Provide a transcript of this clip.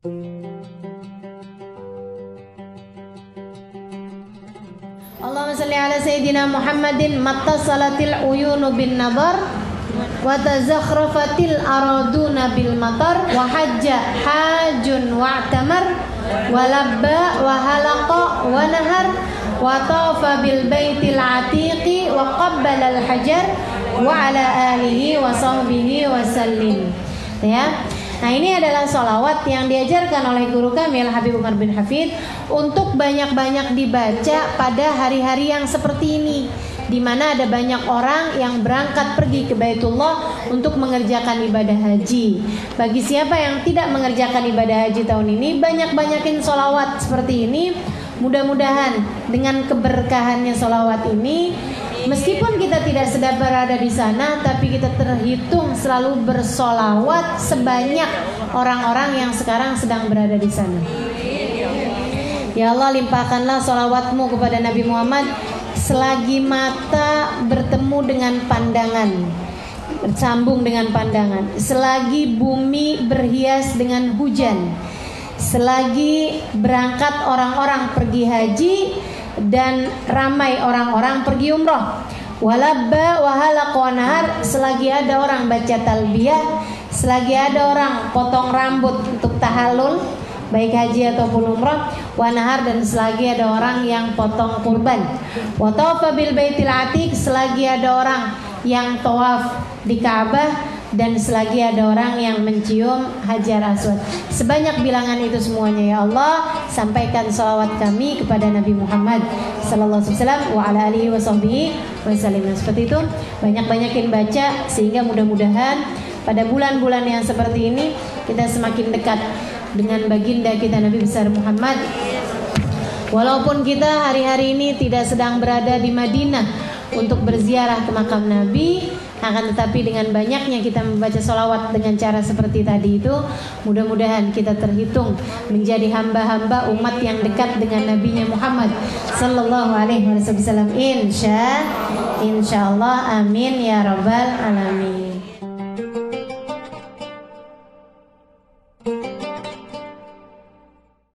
Allahumma salli ala sayyidina Muhammadin mattasalatil uyunu bin nadar wa tazakhrafatil araduna bil matar wa hajja hajun wa wa labba wa halaqa wa nahar wa tafa bil baitil atiqi wa qabbala al hajar wa ala alihi wa sahbihi wa sallim. Ya Nah ini adalah solawat yang diajarkan oleh guru kami Habib Umar bin Hafid untuk banyak-banyak dibaca pada hari-hari yang seperti ini di mana ada banyak orang yang berangkat pergi ke Baitullah untuk mengerjakan ibadah haji. Bagi siapa yang tidak mengerjakan ibadah haji tahun ini, banyak-banyakin solawat seperti ini. Mudah-mudahan dengan keberkahannya solawat ini Meskipun kita tidak sedang berada di sana, tapi kita terhitung selalu bersolawat sebanyak orang-orang yang sekarang sedang berada di sana. Ya Allah limpahkanlah solawatmu kepada Nabi Muhammad selagi mata bertemu dengan pandangan bersambung dengan pandangan selagi bumi berhias dengan hujan selagi berangkat orang-orang pergi haji dan ramai orang-orang pergi umroh. Walabba wahala nahar selagi ada orang baca talbiyah, selagi ada orang potong rambut untuk tahalul baik haji ataupun umroh wanahar dan selagi ada orang yang potong kurban wa bil baitil atiq selagi ada orang yang tawaf di Ka'bah dan selagi ada orang yang mencium hajar aswad. Sebanyak bilangan itu semuanya ya Allah sampaikan salawat kami kepada Nabi Muhammad sallallahu alaihi wasallam wa ala alihi seperti itu banyak-banyakin baca sehingga mudah-mudahan pada bulan-bulan yang seperti ini kita semakin dekat dengan baginda kita Nabi besar Muhammad. Walaupun kita hari-hari ini tidak sedang berada di Madinah untuk berziarah ke makam Nabi akan tetapi dengan banyaknya kita membaca solawat dengan cara seperti tadi itu mudah-mudahan kita terhitung menjadi hamba-hamba umat yang dekat dengan nabinya Muhammad sallallahu alaihi wasallam. Insya insya Allah amin ya rabbal alamin